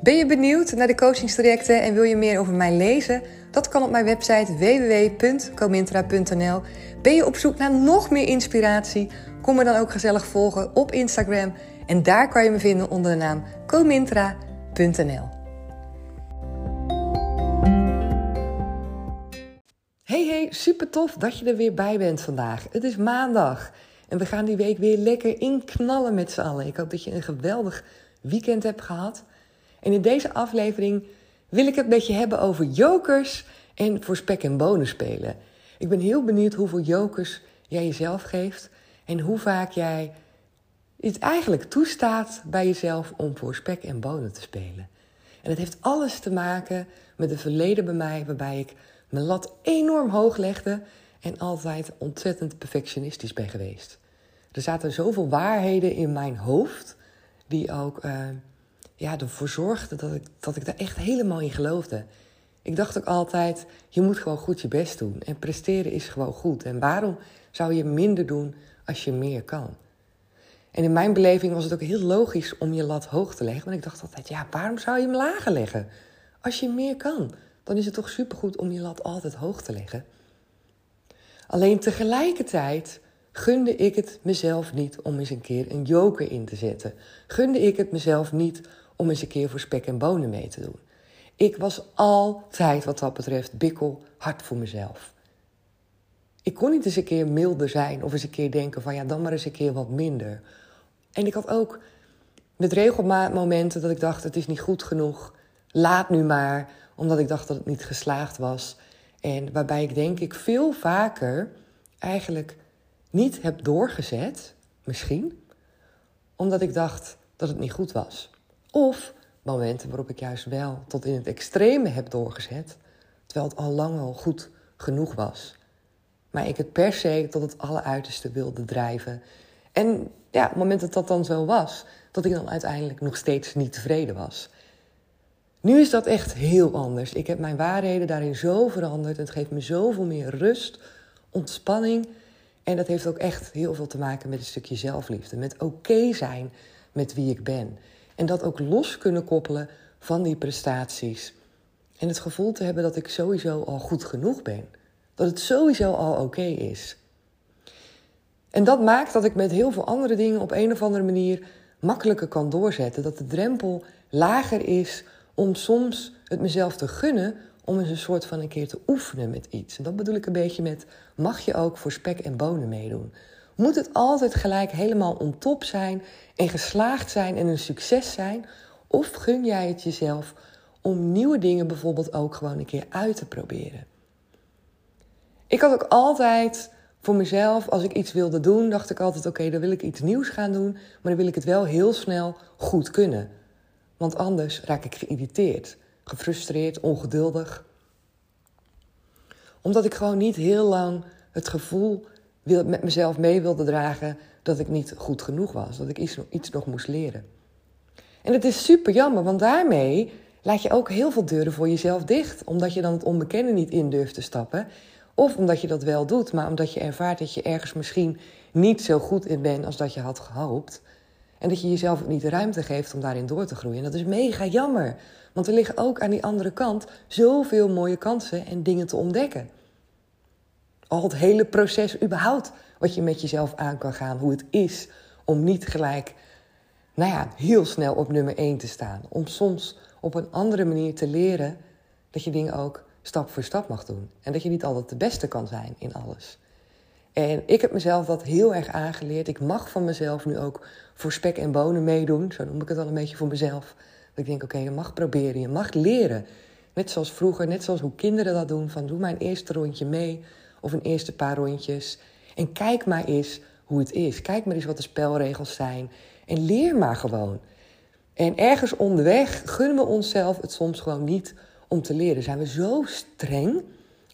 Ben je benieuwd naar de coachingstrajecten en wil je meer over mij lezen? Dat kan op mijn website www.comintra.nl. Ben je op zoek naar nog meer inspiratie? Kom me dan ook gezellig volgen op Instagram. En daar kan je me vinden onder de naam comintra.nl. Hey hey, super tof dat je er weer bij bent vandaag. Het is maandag en we gaan die week weer lekker inknallen met z'n allen. Ik hoop dat je een geweldig weekend hebt gehad. En in deze aflevering wil ik het met je hebben over jokers en voor spek en bonen spelen. Ik ben heel benieuwd hoeveel jokers jij jezelf geeft en hoe vaak jij het eigenlijk toestaat bij jezelf om voor spek en bonen te spelen. En het heeft alles te maken met het verleden bij mij, waarbij ik mijn lat enorm hoog legde en altijd ontzettend perfectionistisch ben geweest. Er zaten zoveel waarheden in mijn hoofd die ook uh, ja, ervoor zorgden dat ik, dat ik daar echt helemaal in geloofde. Ik dacht ook altijd, je moet gewoon goed je best doen en presteren is gewoon goed. En waarom zou je minder doen als je meer kan? En in mijn beleving was het ook heel logisch om je lat hoog te leggen. Want ik dacht altijd, ja, waarom zou je hem lager leggen? Als je meer kan, dan is het toch supergoed om je lat altijd hoog te leggen. Alleen tegelijkertijd gunde ik het mezelf niet om eens een keer een joker in te zetten. Gunde ik het mezelf niet om eens een keer voor spek en bonen mee te doen. Ik was altijd wat dat betreft bikkel hard voor mezelf. Ik kon niet eens een keer milder zijn of eens een keer denken van ja, dan maar eens een keer wat minder. En ik had ook met momenten dat ik dacht het is niet goed genoeg. Laat nu maar, omdat ik dacht dat het niet geslaagd was. En waarbij ik denk ik veel vaker eigenlijk niet heb doorgezet, misschien, omdat ik dacht dat het niet goed was. Of momenten waarop ik juist wel tot in het extreme heb doorgezet, terwijl het al lang al goed genoeg was. Maar ik het per se tot het alleruiterste wilde drijven. En ja, op het moment dat dat dan zo was, dat ik dan uiteindelijk nog steeds niet tevreden was. Nu is dat echt heel anders. Ik heb mijn waarheden daarin zo veranderd. Het geeft me zoveel meer rust, ontspanning. En dat heeft ook echt heel veel te maken met een stukje zelfliefde. Met oké zijn met wie ik ben. En dat ook los kunnen koppelen van die prestaties. En het gevoel te hebben dat ik sowieso al goed genoeg ben. Dat het sowieso al oké is. En dat maakt dat ik met heel veel andere dingen op een of andere manier makkelijker kan doorzetten. Dat de drempel lager is om soms het mezelf te gunnen om eens een soort van een keer te oefenen met iets. En dat bedoel ik een beetje met: mag je ook voor spek en bonen meedoen? Moet het altijd gelijk helemaal on top zijn en geslaagd zijn en een succes zijn? Of gun jij het jezelf om nieuwe dingen bijvoorbeeld ook gewoon een keer uit te proberen? Ik had ook altijd voor mezelf, als ik iets wilde doen, dacht ik altijd: oké, dan wil ik iets nieuws gaan doen, maar dan wil ik het wel heel snel goed kunnen. Want anders raak ik geïrriteerd, gefrustreerd, ongeduldig. Omdat ik gewoon niet heel lang het gevoel met mezelf mee wilde dragen dat ik niet goed genoeg was, dat ik iets, iets nog moest leren. En het is super jammer, want daarmee laat je ook heel veel deuren voor jezelf dicht, omdat je dan het onbekende niet in durft te stappen. Of omdat je dat wel doet, maar omdat je ervaart dat je ergens misschien niet zo goed in bent als dat je had gehoopt. En dat je jezelf ook niet de ruimte geeft om daarin door te groeien. En dat is mega jammer. Want er liggen ook aan die andere kant zoveel mooie kansen en dingen te ontdekken. Al het hele proces überhaupt wat je met jezelf aan kan gaan. Hoe het is om niet gelijk, nou ja, heel snel op nummer 1 te staan. Om soms op een andere manier te leren dat je dingen ook stap voor stap mag doen. En dat je niet altijd de beste kan zijn in alles. En ik heb mezelf dat heel erg aangeleerd. Ik mag van mezelf nu ook voor spek en bonen meedoen. Zo noem ik het al een beetje voor mezelf. Dat ik denk, oké, je mag proberen, je mag leren. Net zoals vroeger, net zoals hoe kinderen dat doen. Van doe een eerste rondje mee of een eerste paar rondjes. En kijk maar eens hoe het is. Kijk maar eens wat de spelregels zijn. En leer maar gewoon. En ergens onderweg gunnen we onszelf het soms gewoon niet om te leren. Zijn we zo streng.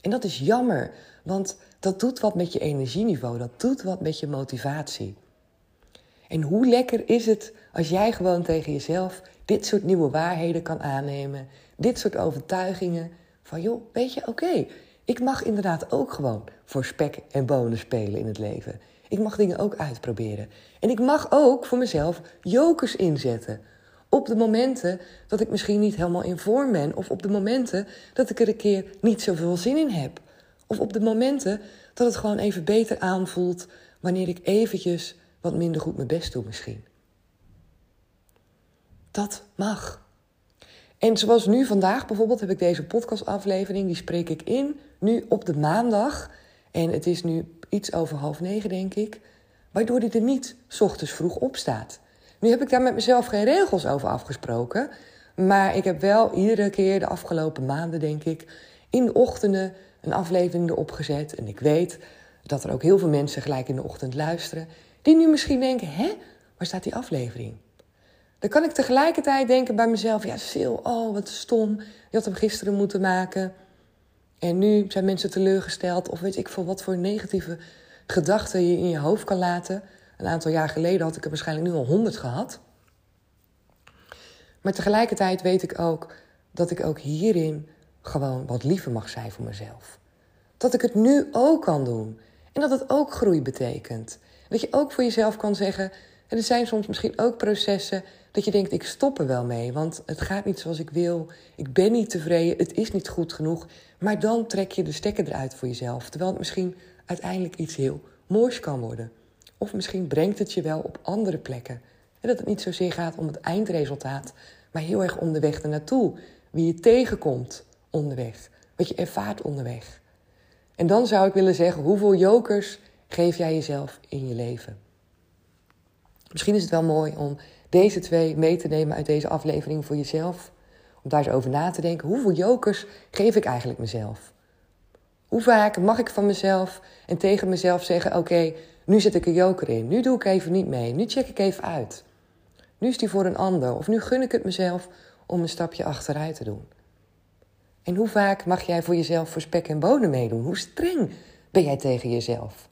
En dat is jammer, want dat doet wat met je energieniveau. Dat doet wat met je motivatie. En hoe lekker is het als jij gewoon tegen jezelf dit soort nieuwe waarheden kan aannemen. Dit soort overtuigingen. Van joh, weet je, oké, ik mag inderdaad ook gewoon voor spek en bonen spelen in het leven. Ik mag dingen ook uitproberen. En ik mag ook voor mezelf jokers inzetten. Op de momenten dat ik misschien niet helemaal in vorm ben. Of op de momenten dat ik er een keer niet zoveel zin in heb. Of op de momenten dat het gewoon even beter aanvoelt wanneer ik eventjes wat minder goed mijn best doe misschien. Dat mag. En zoals nu vandaag bijvoorbeeld heb ik deze podcastaflevering, die spreek ik in nu op de maandag. En het is nu iets over half negen, denk ik. Waardoor hij er niet ochtends vroeg op staat. Nu heb ik daar met mezelf geen regels over afgesproken. Maar ik heb wel iedere keer de afgelopen maanden, denk ik, in de ochtenden een aflevering erop gezet. En ik weet dat er ook heel veel mensen gelijk in de ochtend luisteren. Die nu misschien denken, hè, waar staat die aflevering? Dan kan ik tegelijkertijd denken bij mezelf, ja Sil, oh wat stom. Je had hem gisteren moeten maken. En nu zijn mensen teleurgesteld. Of weet ik veel wat voor negatieve gedachten je in je hoofd kan laten. Een aantal jaar geleden had ik er waarschijnlijk nu al honderd gehad. Maar tegelijkertijd weet ik ook dat ik ook hierin gewoon wat liever mag zijn voor mezelf. Dat ik het nu ook kan doen. En dat het ook groei betekent. Dat je ook voor jezelf kan zeggen. Er zijn soms misschien ook processen dat je denkt: ik stop er wel mee, want het gaat niet zoals ik wil. Ik ben niet tevreden, het is niet goed genoeg. Maar dan trek je de stekker eruit voor jezelf. Terwijl het misschien uiteindelijk iets heel moois kan worden. Of misschien brengt het je wel op andere plekken. En dat het niet zozeer gaat om het eindresultaat, maar heel erg om de weg ernaartoe. Wie je tegenkomt onderweg, wat je ervaart onderweg. En dan zou ik willen zeggen: hoeveel jokers geef jij jezelf in je leven? Misschien is het wel mooi om deze twee mee te nemen uit deze aflevering voor jezelf. Om daar eens over na te denken. Hoeveel jokers geef ik eigenlijk mezelf? Hoe vaak mag ik van mezelf en tegen mezelf zeggen: Oké, nu zet ik een joker in. Nu doe ik even niet mee. Nu check ik even uit. Nu is die voor een ander. Of nu gun ik het mezelf om een stapje achteruit te doen. En hoe vaak mag jij voor jezelf voor spek en bonen meedoen? Hoe streng ben jij tegen jezelf?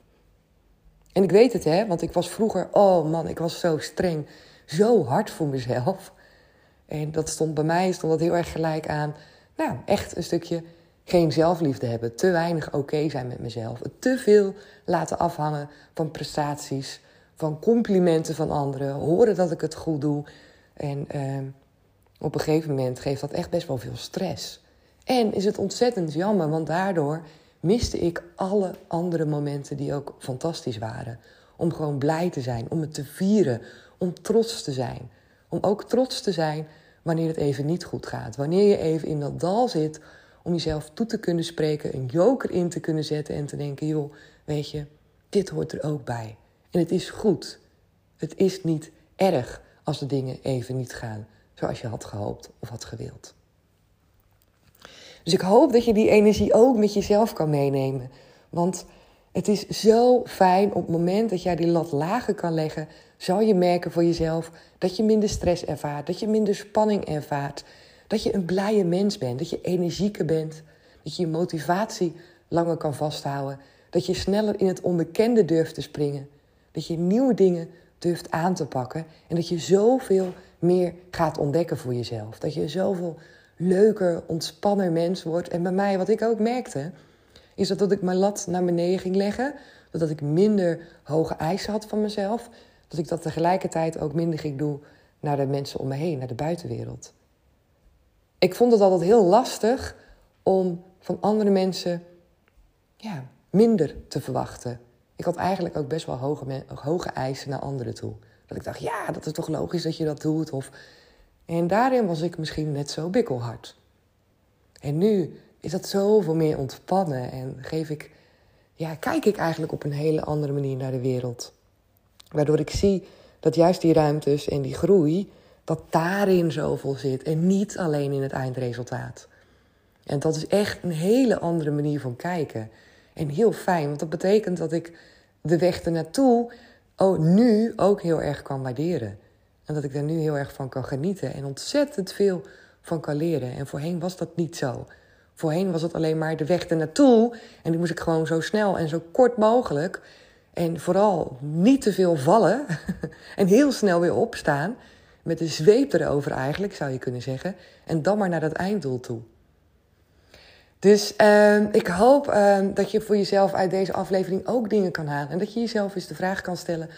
En ik weet het, hè, want ik was vroeger, oh man, ik was zo streng, zo hard voor mezelf. En dat stond bij mij stond dat heel erg gelijk aan, nou, echt een stukje geen zelfliefde hebben, te weinig oké zijn met mezelf, te veel laten afhangen van prestaties, van complimenten van anderen, horen dat ik het goed doe. En uh, op een gegeven moment geeft dat echt best wel veel stress. En is het ontzettend jammer, want daardoor miste ik alle andere momenten die ook fantastisch waren. Om gewoon blij te zijn, om het te vieren, om trots te zijn. Om ook trots te zijn wanneer het even niet goed gaat. Wanneer je even in dat dal zit, om jezelf toe te kunnen spreken, een joker in te kunnen zetten en te denken: joh, weet je, dit hoort er ook bij. En het is goed. Het is niet erg als de dingen even niet gaan zoals je had gehoopt of had gewild. Dus ik hoop dat je die energie ook met jezelf kan meenemen. Want het is zo fijn op het moment dat jij die lat lager kan leggen, zal je merken voor jezelf dat je minder stress ervaart, dat je minder spanning ervaart, dat je een blije mens bent, dat je energieker bent, dat je je motivatie langer kan vasthouden, dat je sneller in het onbekende durft te springen, dat je nieuwe dingen durft aan te pakken en dat je zoveel meer gaat ontdekken voor jezelf, dat je zoveel leuker, ontspanner mens wordt. En bij mij, wat ik ook merkte, is dat, dat ik mijn lat naar beneden ging leggen. Dat ik minder hoge eisen had van mezelf. Dat ik dat tegelijkertijd ook minder ging doen naar de mensen om me heen, naar de buitenwereld. Ik vond het altijd heel lastig om van andere mensen ja, minder te verwachten. Ik had eigenlijk ook best wel hoge, hoge eisen naar anderen toe. Dat ik dacht, ja, dat is toch logisch dat je dat doet. Of en daarin was ik misschien net zo bikkelhard. En nu is dat zoveel meer ontspannen en geef ik, ja, kijk ik eigenlijk op een hele andere manier naar de wereld. Waardoor ik zie dat juist die ruimtes en die groei, dat daarin zoveel zit en niet alleen in het eindresultaat. En dat is echt een hele andere manier van kijken. En heel fijn, want dat betekent dat ik de weg ernaartoe oh, nu ook heel erg kan waarderen. En dat ik daar nu heel erg van kan genieten en ontzettend veel van kan leren. En voorheen was dat niet zo. Voorheen was het alleen maar de weg ernaartoe. En die moest ik gewoon zo snel en zo kort mogelijk. En vooral niet te veel vallen. en heel snel weer opstaan. Met de zweep erover eigenlijk, zou je kunnen zeggen. En dan maar naar dat einddoel toe. Dus uh, ik hoop uh, dat je voor jezelf uit deze aflevering ook dingen kan halen. En dat je jezelf eens de vraag kan stellen: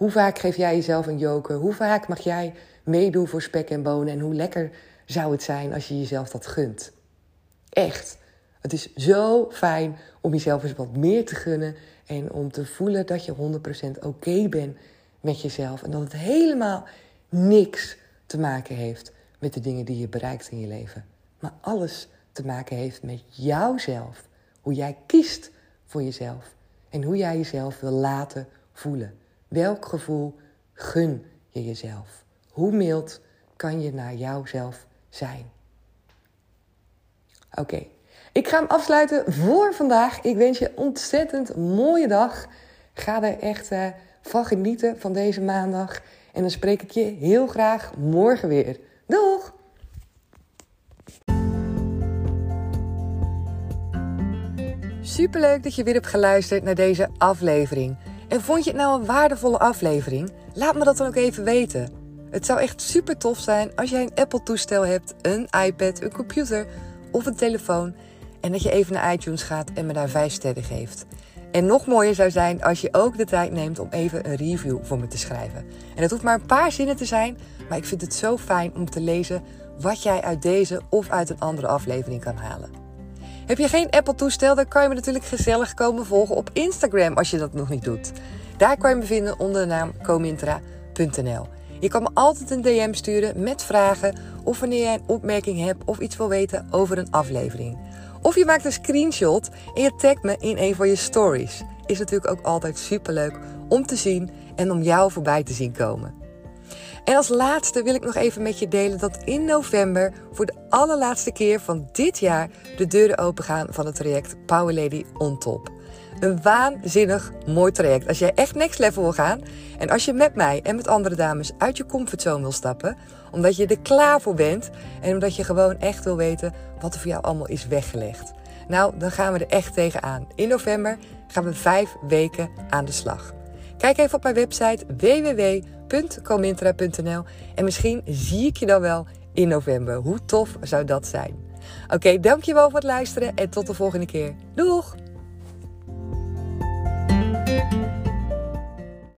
hoe vaak geef jij jezelf een joker? Hoe vaak mag jij meedoen voor spek en bonen? En hoe lekker zou het zijn als je jezelf dat gunt? Echt. Het is zo fijn om jezelf eens wat meer te gunnen. En om te voelen dat je 100% oké bent met jezelf. En dat het helemaal niks te maken heeft met de dingen die je bereikt in je leven. Maar alles te maken heeft met jouzelf. Hoe jij kiest voor jezelf. En hoe jij jezelf wil laten voelen. Welk gevoel gun je jezelf? Hoe mild kan je naar jouzelf zijn? Oké, ik ga hem afsluiten voor vandaag. Ik wens je ontzettend mooie dag. Ga er echt uh, van genieten van deze maandag. En dan spreek ik je heel graag morgen weer. Doeg! Superleuk dat je weer hebt geluisterd naar deze aflevering. En vond je het nou een waardevolle aflevering? Laat me dat dan ook even weten. Het zou echt super tof zijn als jij een Apple-toestel hebt, een iPad, een computer of een telefoon. En dat je even naar iTunes gaat en me daar 5 sterren geeft. En nog mooier zou zijn als je ook de tijd neemt om even een review voor me te schrijven. En dat hoeft maar een paar zinnen te zijn, maar ik vind het zo fijn om te lezen wat jij uit deze of uit een andere aflevering kan halen. Heb je geen Apple-toestel, dan kan je me natuurlijk gezellig komen volgen op Instagram als je dat nog niet doet. Daar kan je me vinden onder de naam comintra.nl. Je kan me altijd een DM sturen met vragen of wanneer jij een opmerking hebt of iets wil weten over een aflevering. Of je maakt een screenshot en je tagt me in een van je stories. Is natuurlijk ook altijd superleuk om te zien en om jou voorbij te zien komen. En als laatste wil ik nog even met je delen dat in november voor de allerlaatste keer van dit jaar de deuren opengaan van het traject Power Lady on Top. Een waanzinnig mooi traject. Als jij echt next level wil gaan en als je met mij en met andere dames uit je comfortzone wil stappen, omdat je er klaar voor bent en omdat je gewoon echt wil weten wat er voor jou allemaal is weggelegd. Nou, dan gaan we er echt tegenaan. In november gaan we vijf weken aan de slag. Kijk even op mijn website www.comintra.nl en misschien zie ik je dan wel in november. Hoe tof zou dat zijn? Oké, dankjewel voor het luisteren en tot de volgende keer. Doeg!